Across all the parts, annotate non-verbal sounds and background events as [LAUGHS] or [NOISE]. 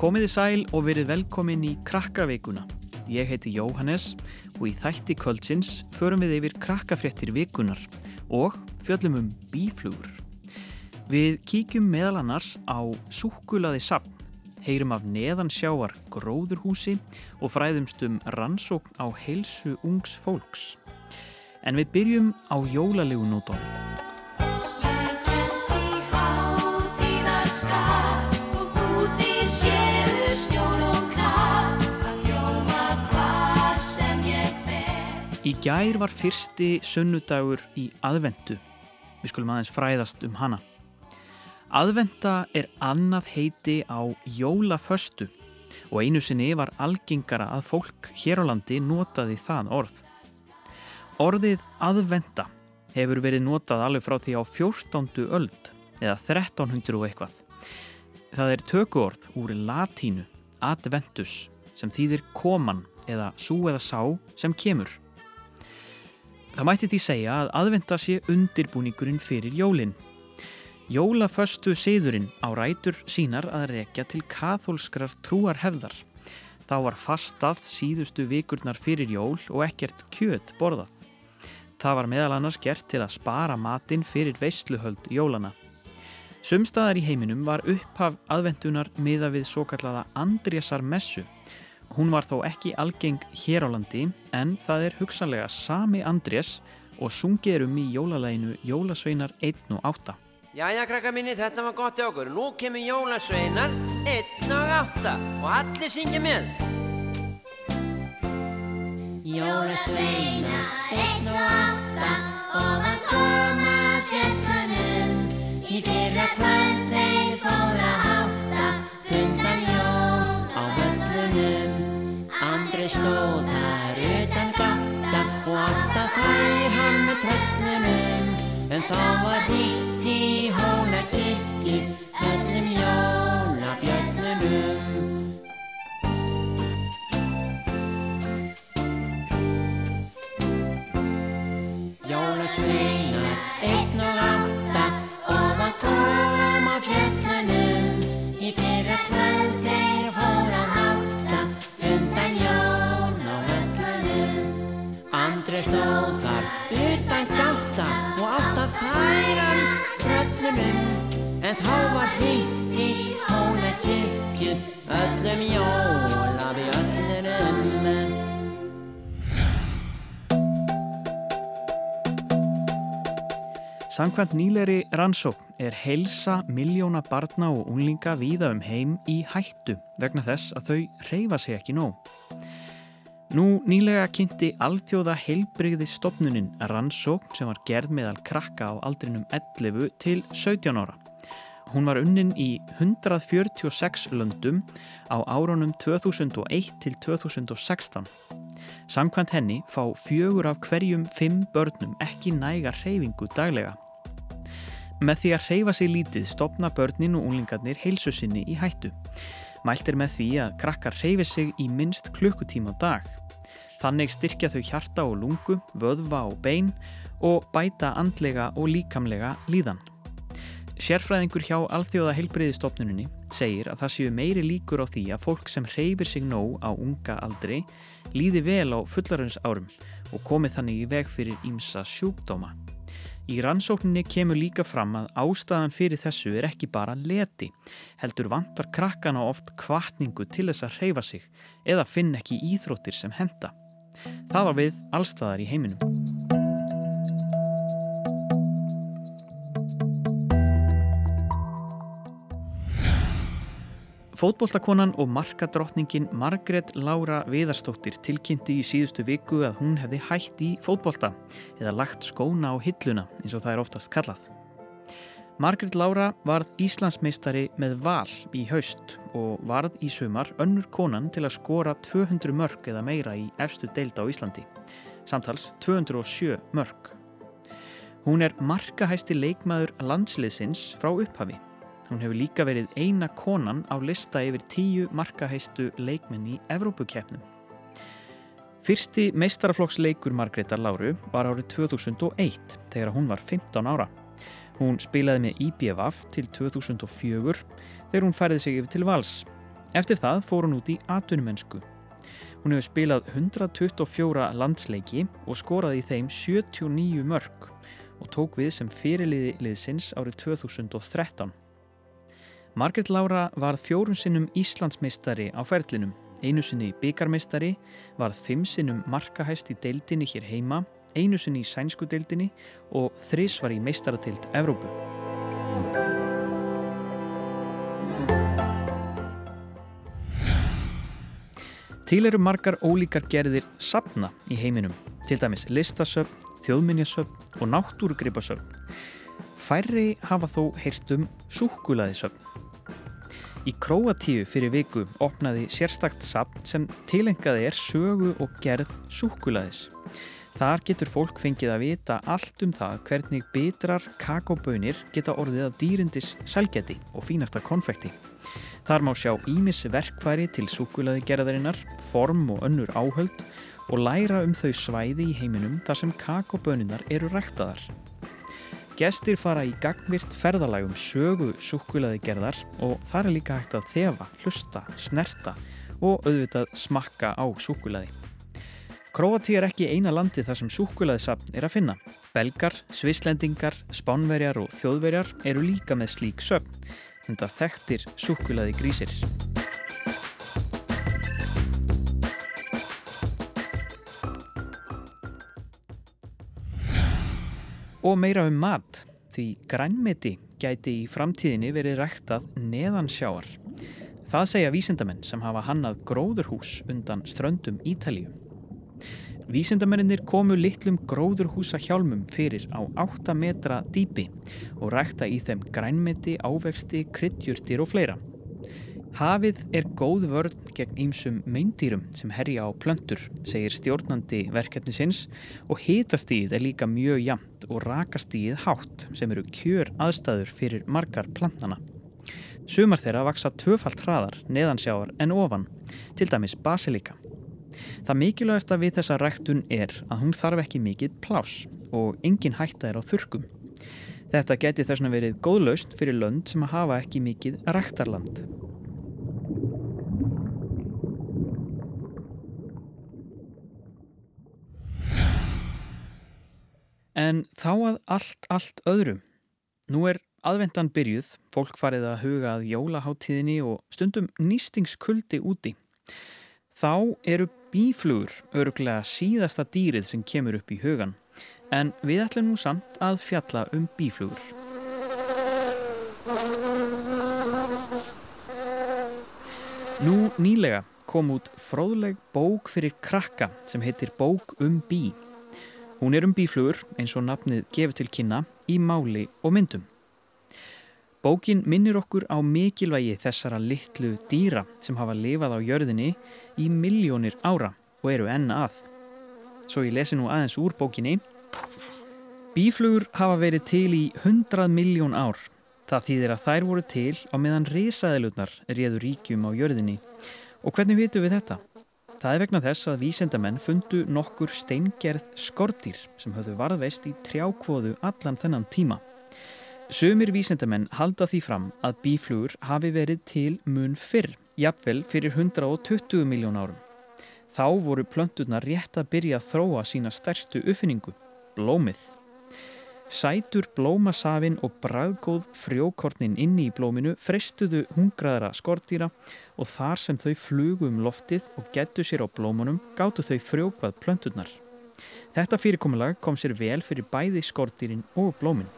Komiði sæl og verið velkomin í Krakkaveikuna. Ég heiti Jóhannes og í þætti kvöldsins förum við yfir krakkafréttir vikunar og fjöllum um bíflugur. Við kíkjum meðal annars á súkulaði sapn, heyrum af neðansjáar gróðurhúsi og fræðumst um rannsókn á heilsu ungs fólks. En við byrjum á jólalegu nótónum. Í gær var fyrsti sunnudagur í aðvendu. Við skulum aðeins fræðast um hana. Aðvenda er annað heiti á jólaföstu og einu sinni var algengara að fólk hér á landi notaði það orð. Orðið aðvenda hefur verið notað alveg frá því á 14. öld eða 1300 og eitthvað. Það er tökuorð úr latínu adventus sem þýðir koman eða sú eða sá sem kemur. Það mætti því segja að aðvenda sé undirbúningurinn fyrir jólinn. Jólaföstu siðurinn á rætur sínar að rekja til kathólskrar trúarhefðar. Þá var fastað síðustu vikurnar fyrir jól og ekkert kjöt borðað. Það var meðal annars gert til að spara matinn fyrir veisluhöld jólana. Sumstaðar í heiminum var upphaf aðvendunar miða við svo kallaða Andrésar messu. Hún var þó ekki algeng hér á landi en það er hugsanlega sami Andrés og sungið er um í jólalæginu Jólasveinar 1 og 8. Jæja, krakka minni, þetta var gott í okkur. Nú kemur jólasveinar, einn og átta og allir syngja með. Jólasveina, einn og átta og að koma sjöllunum Í fyrra kvöld þeir fóra átta En þá var Samkvæmt nýleri rannsókn er heilsa miljóna barna og unglinga víða um heim í hættu vegna þess að þau reyfa sig ekki nóg. Nú nýlega kynnti alþjóða heilbrigði stopnunin rannsókn sem var gerð meðal krakka á aldrinum 11 til 17 ára. Hún var unnin í 146 löndum á árunum 2001 til 2016. Samkvæmt henni fá fjögur af hverjum fimm börnum ekki næga reyfingu daglega. Með því að reyfa sig lítið stopna börnin og unglingarnir heilsu sinni í hættu. Mælt er með því að krakkar reyfi sig í minnst klukkutíma dag. Þannig styrkja þau hjarta og lungu, vöðva og bein og bæta andlega og líkamlega líðan. Sérfræðingur hjá Alþjóða heilbreyðistofnuninni segir að það séu meiri líkur á því að fólk sem reyfir sig nóg á unga aldri líði vel á fullarins árum og komi þannig í veg fyrir ímsa sjúkdóma. Í rannsókninni kemur líka fram að ástæðan fyrir þessu er ekki bara leti, heldur vantar krakkana oft kvartningu til þess að reyfa sig eða finn ekki íþróttir sem henda. Það á við allstaðar í heiminum. Fótboltakonan og markadrottningin Margrét Lára Viðarstóttir tilkynnti í síðustu viku að hún hefði hætt í fótbolta eða lagt skóna á hilluna eins og það er oftast kallað. Margrét Lára varð Íslandsmeistari með val í haust og varð í sumar önnur konan til að skora 200 mörg eða meira í efstu deilda á Íslandi. Samtals 207 mörg. Hún er markahæsti leikmaður landsliðsins frá upphafi. Hún hefur líka verið eina konan á lista yfir tíu markahæstu leikmenn í Evrópukeppnum. Fyrsti meistaraflokksleikur Margreðar Láru var árið 2001 þegar hún var 15 ára. Hún spilaði með IBVF til 2004 þegar hún færði sig yfir til vals. Eftir það fór hún út í atvinnumennsku. Hún hefur spilað 124 landsleiki og skoraði í þeim 79 mörg og tók við sem fyrirliði liðsins árið 2013. Margret Lára varð fjórun sinnum Íslandsmeistari á ferlinum, einu sinni byggarmeistari, varð fimm sinnum markahæst í deildinni hér heima, einu sinni í sænsku deildinni og þris var í meistaratild Evrópu. Til eru margar ólíkar gerðir sapna í heiminum, til dæmis listasöfn, þjóðminjasöfn og náttúrugripasöfn. Færri hafa þó heyrt um súkkulaðisöfn. Í Króatíu fyrir viku opnaði sérstakt sapn sem tilengaði er sögu og gerð súkkulaðis. Þar getur fólk fengið að vita allt um það hvernig bitrar kakóbönir geta orðið að dýrindis selgeti og fínasta konfekti. Þar má sjá ímis verkværi til súkkulaði gerðarinnar, form og önnur áhöld og læra um þau svæði í heiminum þar sem kakóböninar eru ræktaðar. Gestir fara í gagnvirt ferðalagum sögu súkkulaði gerðar og þar er líka hægt að þefa, hlusta, snerta og auðvitað smakka á súkkulaði. Króati er ekki eina landi þar sem súkkulaðisafn er að finna. Belgar, svislendingar, spánverjar og þjóðverjar eru líka með slík söfn, en það þekktir súkkulaði grísir. Og meira um mat, því grænmeti gæti í framtíðinni verið ræktað neðan sjáar. Það segja vísindamenn sem hafa hannað gróðurhús undan ströndum Ítalíu. Vísindamennir komu litlum gróðurhúsa hjálmum fyrir á 8 metra dýpi og rækta í þeim grænmeti, ávexti, kryddjurtir og fleira. Hafið er góð vörn gegn ýmsum meindýrum sem herja á plöntur, segir stjórnandi verkefnisins og hitastíð er líka mjög jamt og rakastíð hátt sem eru kjör aðstæður fyrir margar plantana. Sumar þeirra vaksa tvöfalt hraðar neðansjáar en ofan, til dæmis basilika. Það mikilvægasta við þessa ræktun er að hún þarf ekki mikið plás og engin hætta er á þurkum. Þetta geti þess vegna verið góðlaust fyrir lönd sem hafa ekki mikið ræktarland. En þá að allt, allt öðru. Nú er aðvendan byrjuð, fólk farið að huga að jólaháttíðinni og stundum nýstingskuldi úti. Þá eru bíflugur öruglega síðasta dýrið sem kemur upp í hugan. En við ætlum nú samt að fjalla um bíflugur. Nú nýlega kom út fróðleg bók fyrir krakka sem heitir Bók um bí. Hún er um bíflugur eins og nafnið gefur til kynna í máli og myndum. Bókin minnir okkur á mikilvægi þessara litlu dýra sem hafa lifað á jörðinni í miljónir ára og eru enn að. Svo ég lesi nú aðeins úr bókinni. Bíflugur hafa verið til í 100 miljón ár. Það þýðir að þær voru til á meðan risaðilutnar réðu ríkjum á jörðinni. Og hvernig vitum við þetta? Það er vegna þess að vísendamenn fundu nokkur steingerð skordýr sem höfðu varðveist í trjákvoðu allan þennan tíma. Sumir vísendamenn halda því fram að bíflugur hafi verið til mun fyrr, jafnvel fyrir 120 miljón árum. Þá voru plönturnar rétt að byrja að þróa sína stærstu uppfinningu, blómið. Sætur blómasafin og bræðgóð frjókornin inni í blóminu freistuðu hungraðara skordýra og þar sem þau flugu um loftið og gettu sér á blómunum gáttu þau frjókvað plönturnar. Þetta fyrirkomulag kom sér vel fyrir bæði skordýrin og blómin.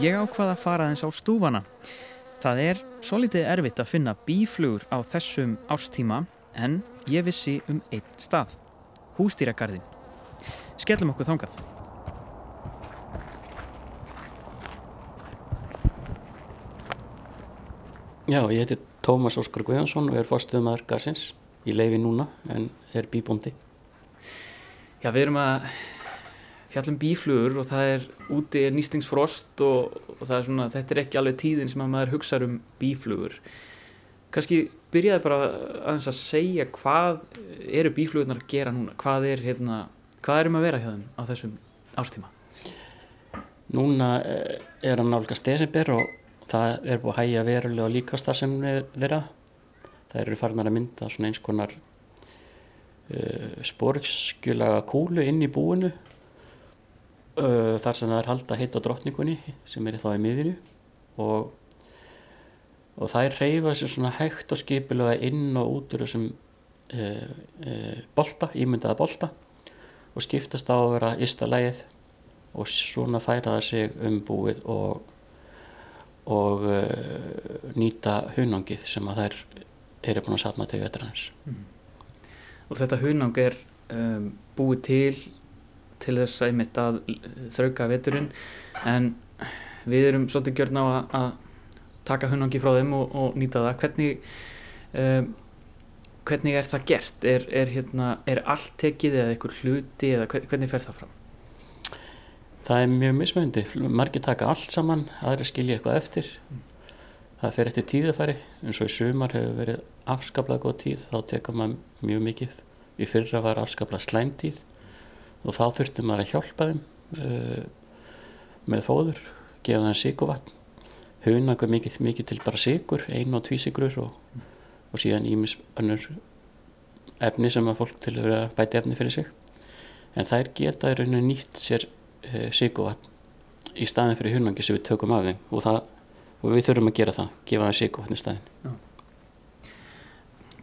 Ég ákvaða að fara aðeins á stúfana. Það er svo litið erfitt að finna bíflugur á þessum ástíma en ég vissi um einn stað. Hústýragarðin. Skellum okkur þangað. Já, ég heiti Tómas Óskar Guðjónsson og er fórstuðumæður Garsins í leifi núna en er bíbóndi. Já, við erum að fjallum bíflugur og það er úti er nýstingsfrost og, og það er svona, þetta er ekki alveg tíðin sem að maður hugsa um bíflugur. Kanski byrjaði bara aðeins að segja hvað eru bíflugurnar að gera núna? Hvað er, hérna, hvað er um að vera hjá þeim á þessum ástíma? núna eh, er hann nálgast desember og það er búið að hægja verulega líkastar sem þeirra það eru farnar að mynda svona eins konar uh, sporskjulaga kúlu inn í búinu uh, þar sem það er halda heita drottningunni sem er þá í miðinu og, og þær reyfa sér svona hægt og skipilega inn og út úr þessum uh, uh, bolta, ímyndaða bolta og skiptast á að vera ysta lægið og svona færa það sig um búið og, og uh, nýta hunangið sem að þær eru búin að safna til vetrans. Og þetta hunang er um, búið til til þess að að þrauka veturinn en við erum svolítið gjörn á að taka hunangi frá þeim og, og nýta það. Hvernig, um, hvernig er það gert? Er, er, hérna, er allt tekið eða einhver hluti eða hver- hvernig fer það fram? Það er mjög mismöndi, margir taka allt saman, aðri skilja eitthvað eftir. Það fer eftir tíðafæri, eins og í sumar hefur verið afskaplega góð tíð, þá tekur maður mjög mikið. Í fyrra var afskaplega slæmtíð og þá þurfti maður að hjálpa þeim uh, með fóður, gefa þeim sigurvatn. Hunagur mikið, mikið til bara sigur, ein og tvísigrur og, og síðan ímis önnur efni sem að fólk til að bæti efni fyrir sig. En þær geta í rauninu nýtt sér uh, sigurvatn í staðin fyrir hunangi sem við tökum af þeim og, það, og við þurfum að gera það, gefa það sigurvatn í staðin.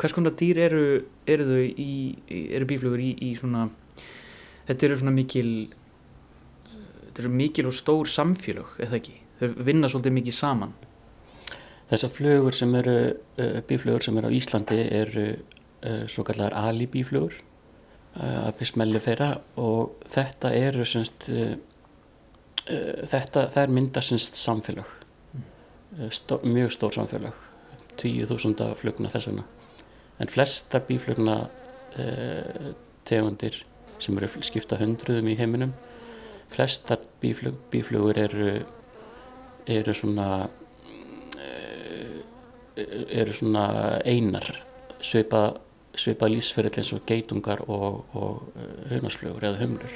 Hvers konar dýr eru, eru þau í- eru bíflugur í, í svona þetta eru svona mikil þetta eru mikil og stór samfélög eða ekki, þau vinna svolítið mikið saman Þessar flugur sem eru, uh, bíflugur sem eru á Íslandi eru uh, svo kallar alibíflugur, uh, apis mellifera og þetta eru semst, þetta, það er mynda semst samfélag, stó, mjög stór samfélag, 10.000 flugna þess vegna. En flestar bíflugna tegundir sem eru skipta hundruðum í heiminum, flestar bíflug, bíflugur eru, eru svona eru svona einar svipa, svipa lísferill eins og geitungar og, og hunarsflugur eða humlur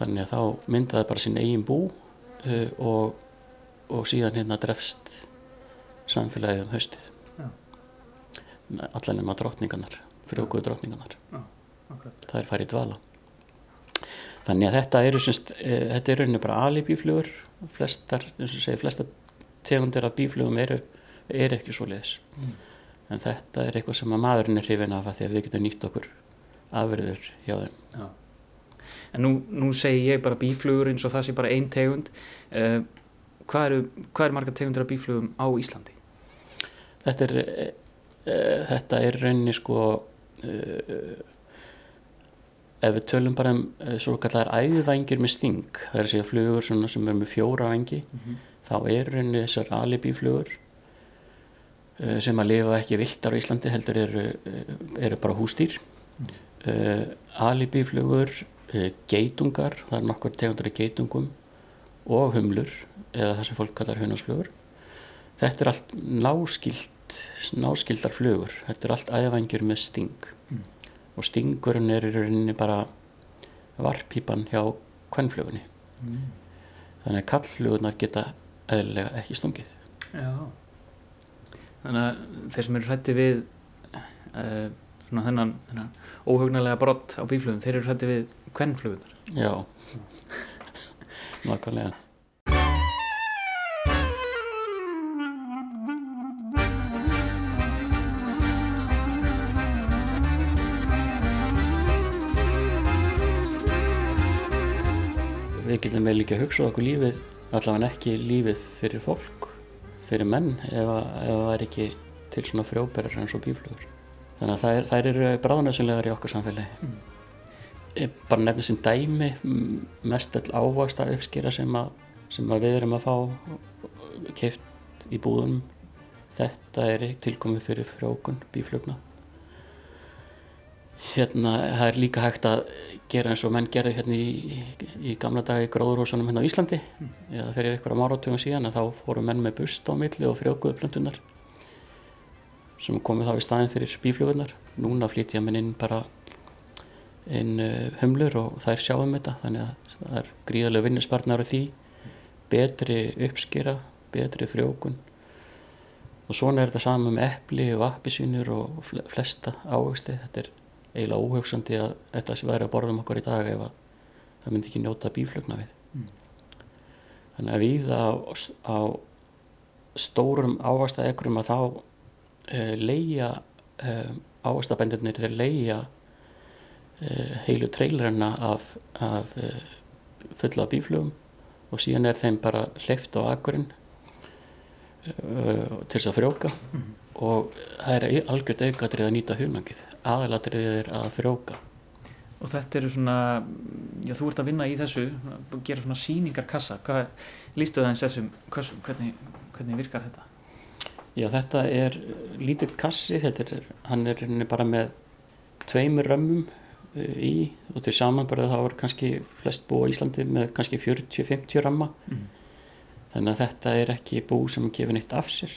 þannig að þá mynda það bara sín eigin bú uh, og, og síðan hérna drefst samfélagið um haustið Já. allan nema drottningarnar frjókuðu drottningarnar Já, akkurat. það er farið dvala þannig að þetta eru e, þetta eru bara alibíflugur flestar, eins og segi, flestar tegundir af bíflugum eru, eru ekki svo leiðis en þetta er eitthvað sem að maðurinn er hrifin af að því að við getum nýtt okkur afverður hjá þeim Já. En nú, nú segi ég bara bíflugur eins og það sé bara ein tegund uh, hvað eru, hvað eru margar tegundir af bíflugum á Íslandi? þetta er, e, þetta er rauninni sko e, ef við tölum bara um e, svo kallar æðvængir með sting það er að segja flugur sem er með fjóra vængi þá er rauninni þessar alibíflugur uh, sem að lifa ekki viltar á Íslandi heldur eru, uh, eru bara hústýr uh, alibíflugur uh, geitungar, það er nokkur tegundur af geitungum og humlur eða það sem fólk kallar hunarsflugur þetta er allt náskild náskildar flugur. Þetta er allt æðvangjur með sting og stingurinn er í rauninni bara varpípan hjá kvennflugunni þannig að kallflugurnar geta eðlilega ekki stungið. Já. Þannig að þeir sem eru hrætti við uh, svona þennan, þennan óhugnalega brott á bíflugum, þeir eru hrætti við kvennflugunar. já. [LAUGHS] Nákvæmlega getum vel ekki að hugsa okkur lífið allavega ekki lífið fyrir fólk fyrir menn ef, að- það er ekki til svona frjóberar eins og bíflugur þannig að þær, eru bráðnæðsynlegar í okkar samfélagi. Ég bara nefnir sem dæmi mest all ávasta uppskýra sem, að, sem að við erum að fá keift í búðunum. Þetta er tilkomið fyrir frjókun bíflugna hérna það er líka hægt að gera eins og menn gerðu hérna í, í gamla dag í gróðurhúsunum hérna á Íslandi. Eða fyrir einhverja máratugum síðan að þá fóru menn með bust á milli og frjókuðu plöntunar sem komið þá í staðin fyrir bíflugunar núna flytja menn inn bara inn uh, humlur og þær sjáum þetta þannig að það er gríðarlega vinnusparnar á því. Betri uppskýra, betri frjókun. Og svona er þetta saman með epli og appisínur og fle- flesta ávegsti þetta er eiginlega óhugsandi að þetta sem væri að borðum okkur í dag ef að það myndi ekki njóta bíflugna við. Þannig að við á, á stórum ávasta ekkurum að þá uh, leia uh, ávastabendurnir þeir leia uh, heilu trailerina af, af fulla af bíflugum og síðan er þeim bara hleyft á akkurinn til þess að frjóka og það er algjört aukatrið að nýta hunangið aðalatrið er að frjóka Og þetta eru svona, já þú ert að vinna í þessu, gera svona sýningarkassa. Hvað lístu það eins þessum? Hvernig, hvernig virkar þetta? Já, þetta er lítill kassi, þetta er, hann er bara með tveimur römmum uh, í og til samanbörðu þá er kannski flest bú á Íslandi með kannski 40-50 ramma Mm. þannig að þetta er ekki bú sem gefur neitt af sér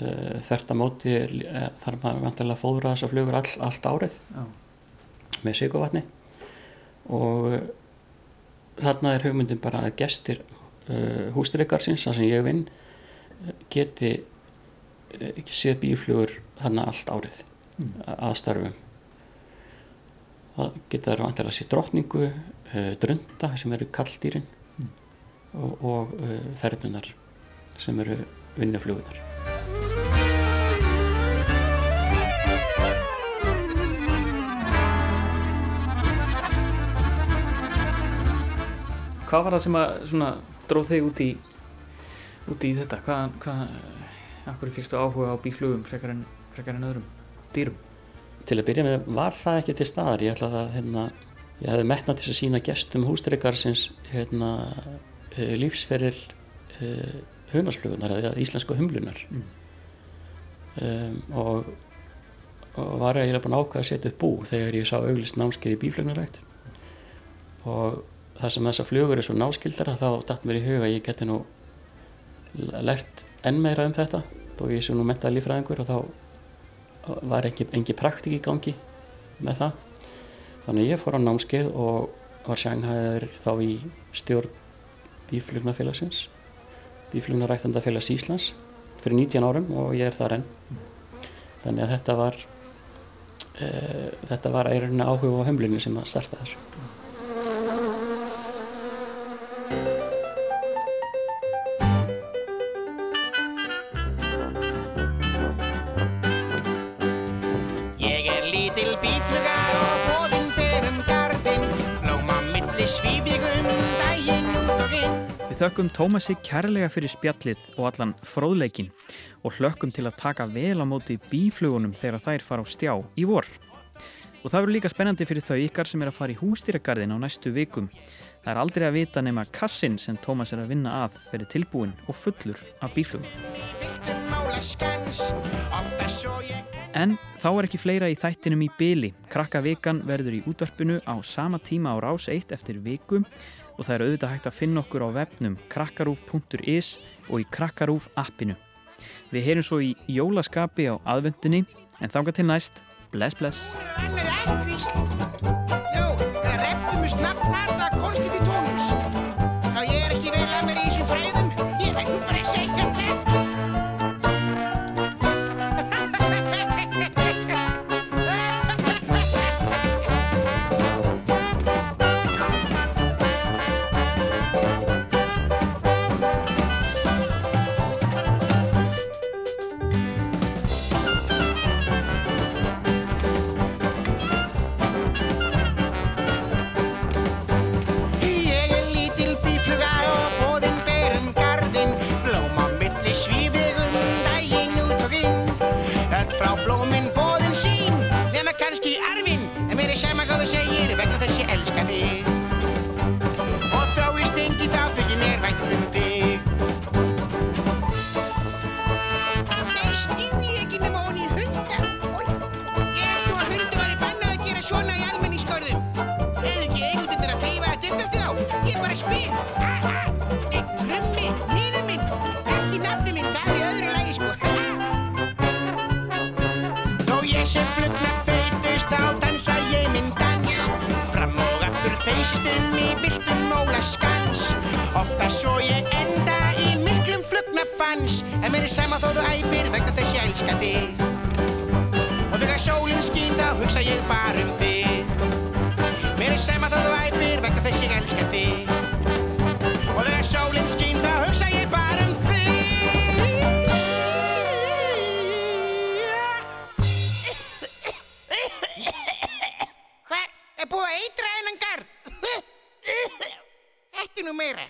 uh, þvert að móti uh, þarf maður vantilega að fóðra þessar flugur all, allt árið Já. með sigurvatni og uh, þarna er hugmyndin bara að gestir uh, hústryggarsins, þar sem ég vinn geti uh, séð bíflugur þarna allt árið Mm. að störfum það geta vantilega að sé drottningu uh, drunda sem eru kalldýrin Mm. og, og þernunar sem eru vinnuflugunar Hvað var það sem að svona dróð þig út í, út í þetta? Hvað, hvað, akkur fyrstu áhuga á bíflugum frekar en, frekar en öðrum dýrum? til að byrja með var það ekki til staðar ég ætla að hérna, ég hefði metnað til að sína gestum hústryggarsins hérna, uh, lífsferil uh, hunarsflugunar eða íslensku humlunar Mm. um, og, og var eiginlega búin að ákveða að setja upp bú þegar ég sá auglist námskeið í bíflugnarækt og það sem þessar flugur er svo náskildara þá datt mér í huga að ég geti nú lært enn meira um þetta þó ég sé nú mentaði lífræðingur og þá var ekki, engi praktik í gangi með það. Þannig ég fór á námskeið og var sjanghæður þá í stjórn bíflugnafélagsins bíflugnaræktandafélags Íslands fyrir 19 árum og ég er þar enn. Þannig að þetta var uh, þetta var eirinn áhuga á hömlunni sem að starta þessu Blóma milli svíf ég um daginn út og inn Við þökkum Tómasi kærlega fyrir spjallið og allan fróðleikin og hlökkum til að taka vel á móti bíflugunum þegar þær fara á stjá í vor. Og það verður líka spennandi fyrir þau ykkar sem er að fara í hústýragarðin á næstu vikum. Það er aldrei að vita nema kassin sem Tómas er að vinna að verið tilbúin og fullur af bíflugum. En þá er ekki fleira í þættinum í byli. Krakka vikan verður í útvarpinu á sama tíma á rás 1 eftir viku og það er auðvitað hægt að finna okkur á vefnum krakkarúf.is og í krakkarúf appinu. Við heyrum svo í jólaskapi á aðvendunni en þanga til næst. Bless, bless. Það reptum við snabbnarða konstigt í tónus Já, ég er ekki vel að mér í þessum fræðum þú segir vegna þess ég elska þig. Og þráist engi þáttökin er vænt um þig. Nei, stíu ég ekki nema honi í hunda Ói, ég nú að hundi var í bannað að gera svona í almenningskörðum Eða ekki eigundir að frífa þetta upp eftir þá? Ég bara spyr leysist um í byltum mólaskans Ofta svo ég enda í miklum flugnafans. En mér er sama þó þú æpir vegna þess ég elska þig. Og þegar sólinn skín þá hugsa ég bara um þig. Mér er sama þó þú æpir vegna þess ég elska þig. Og þegar sólinn skín merah.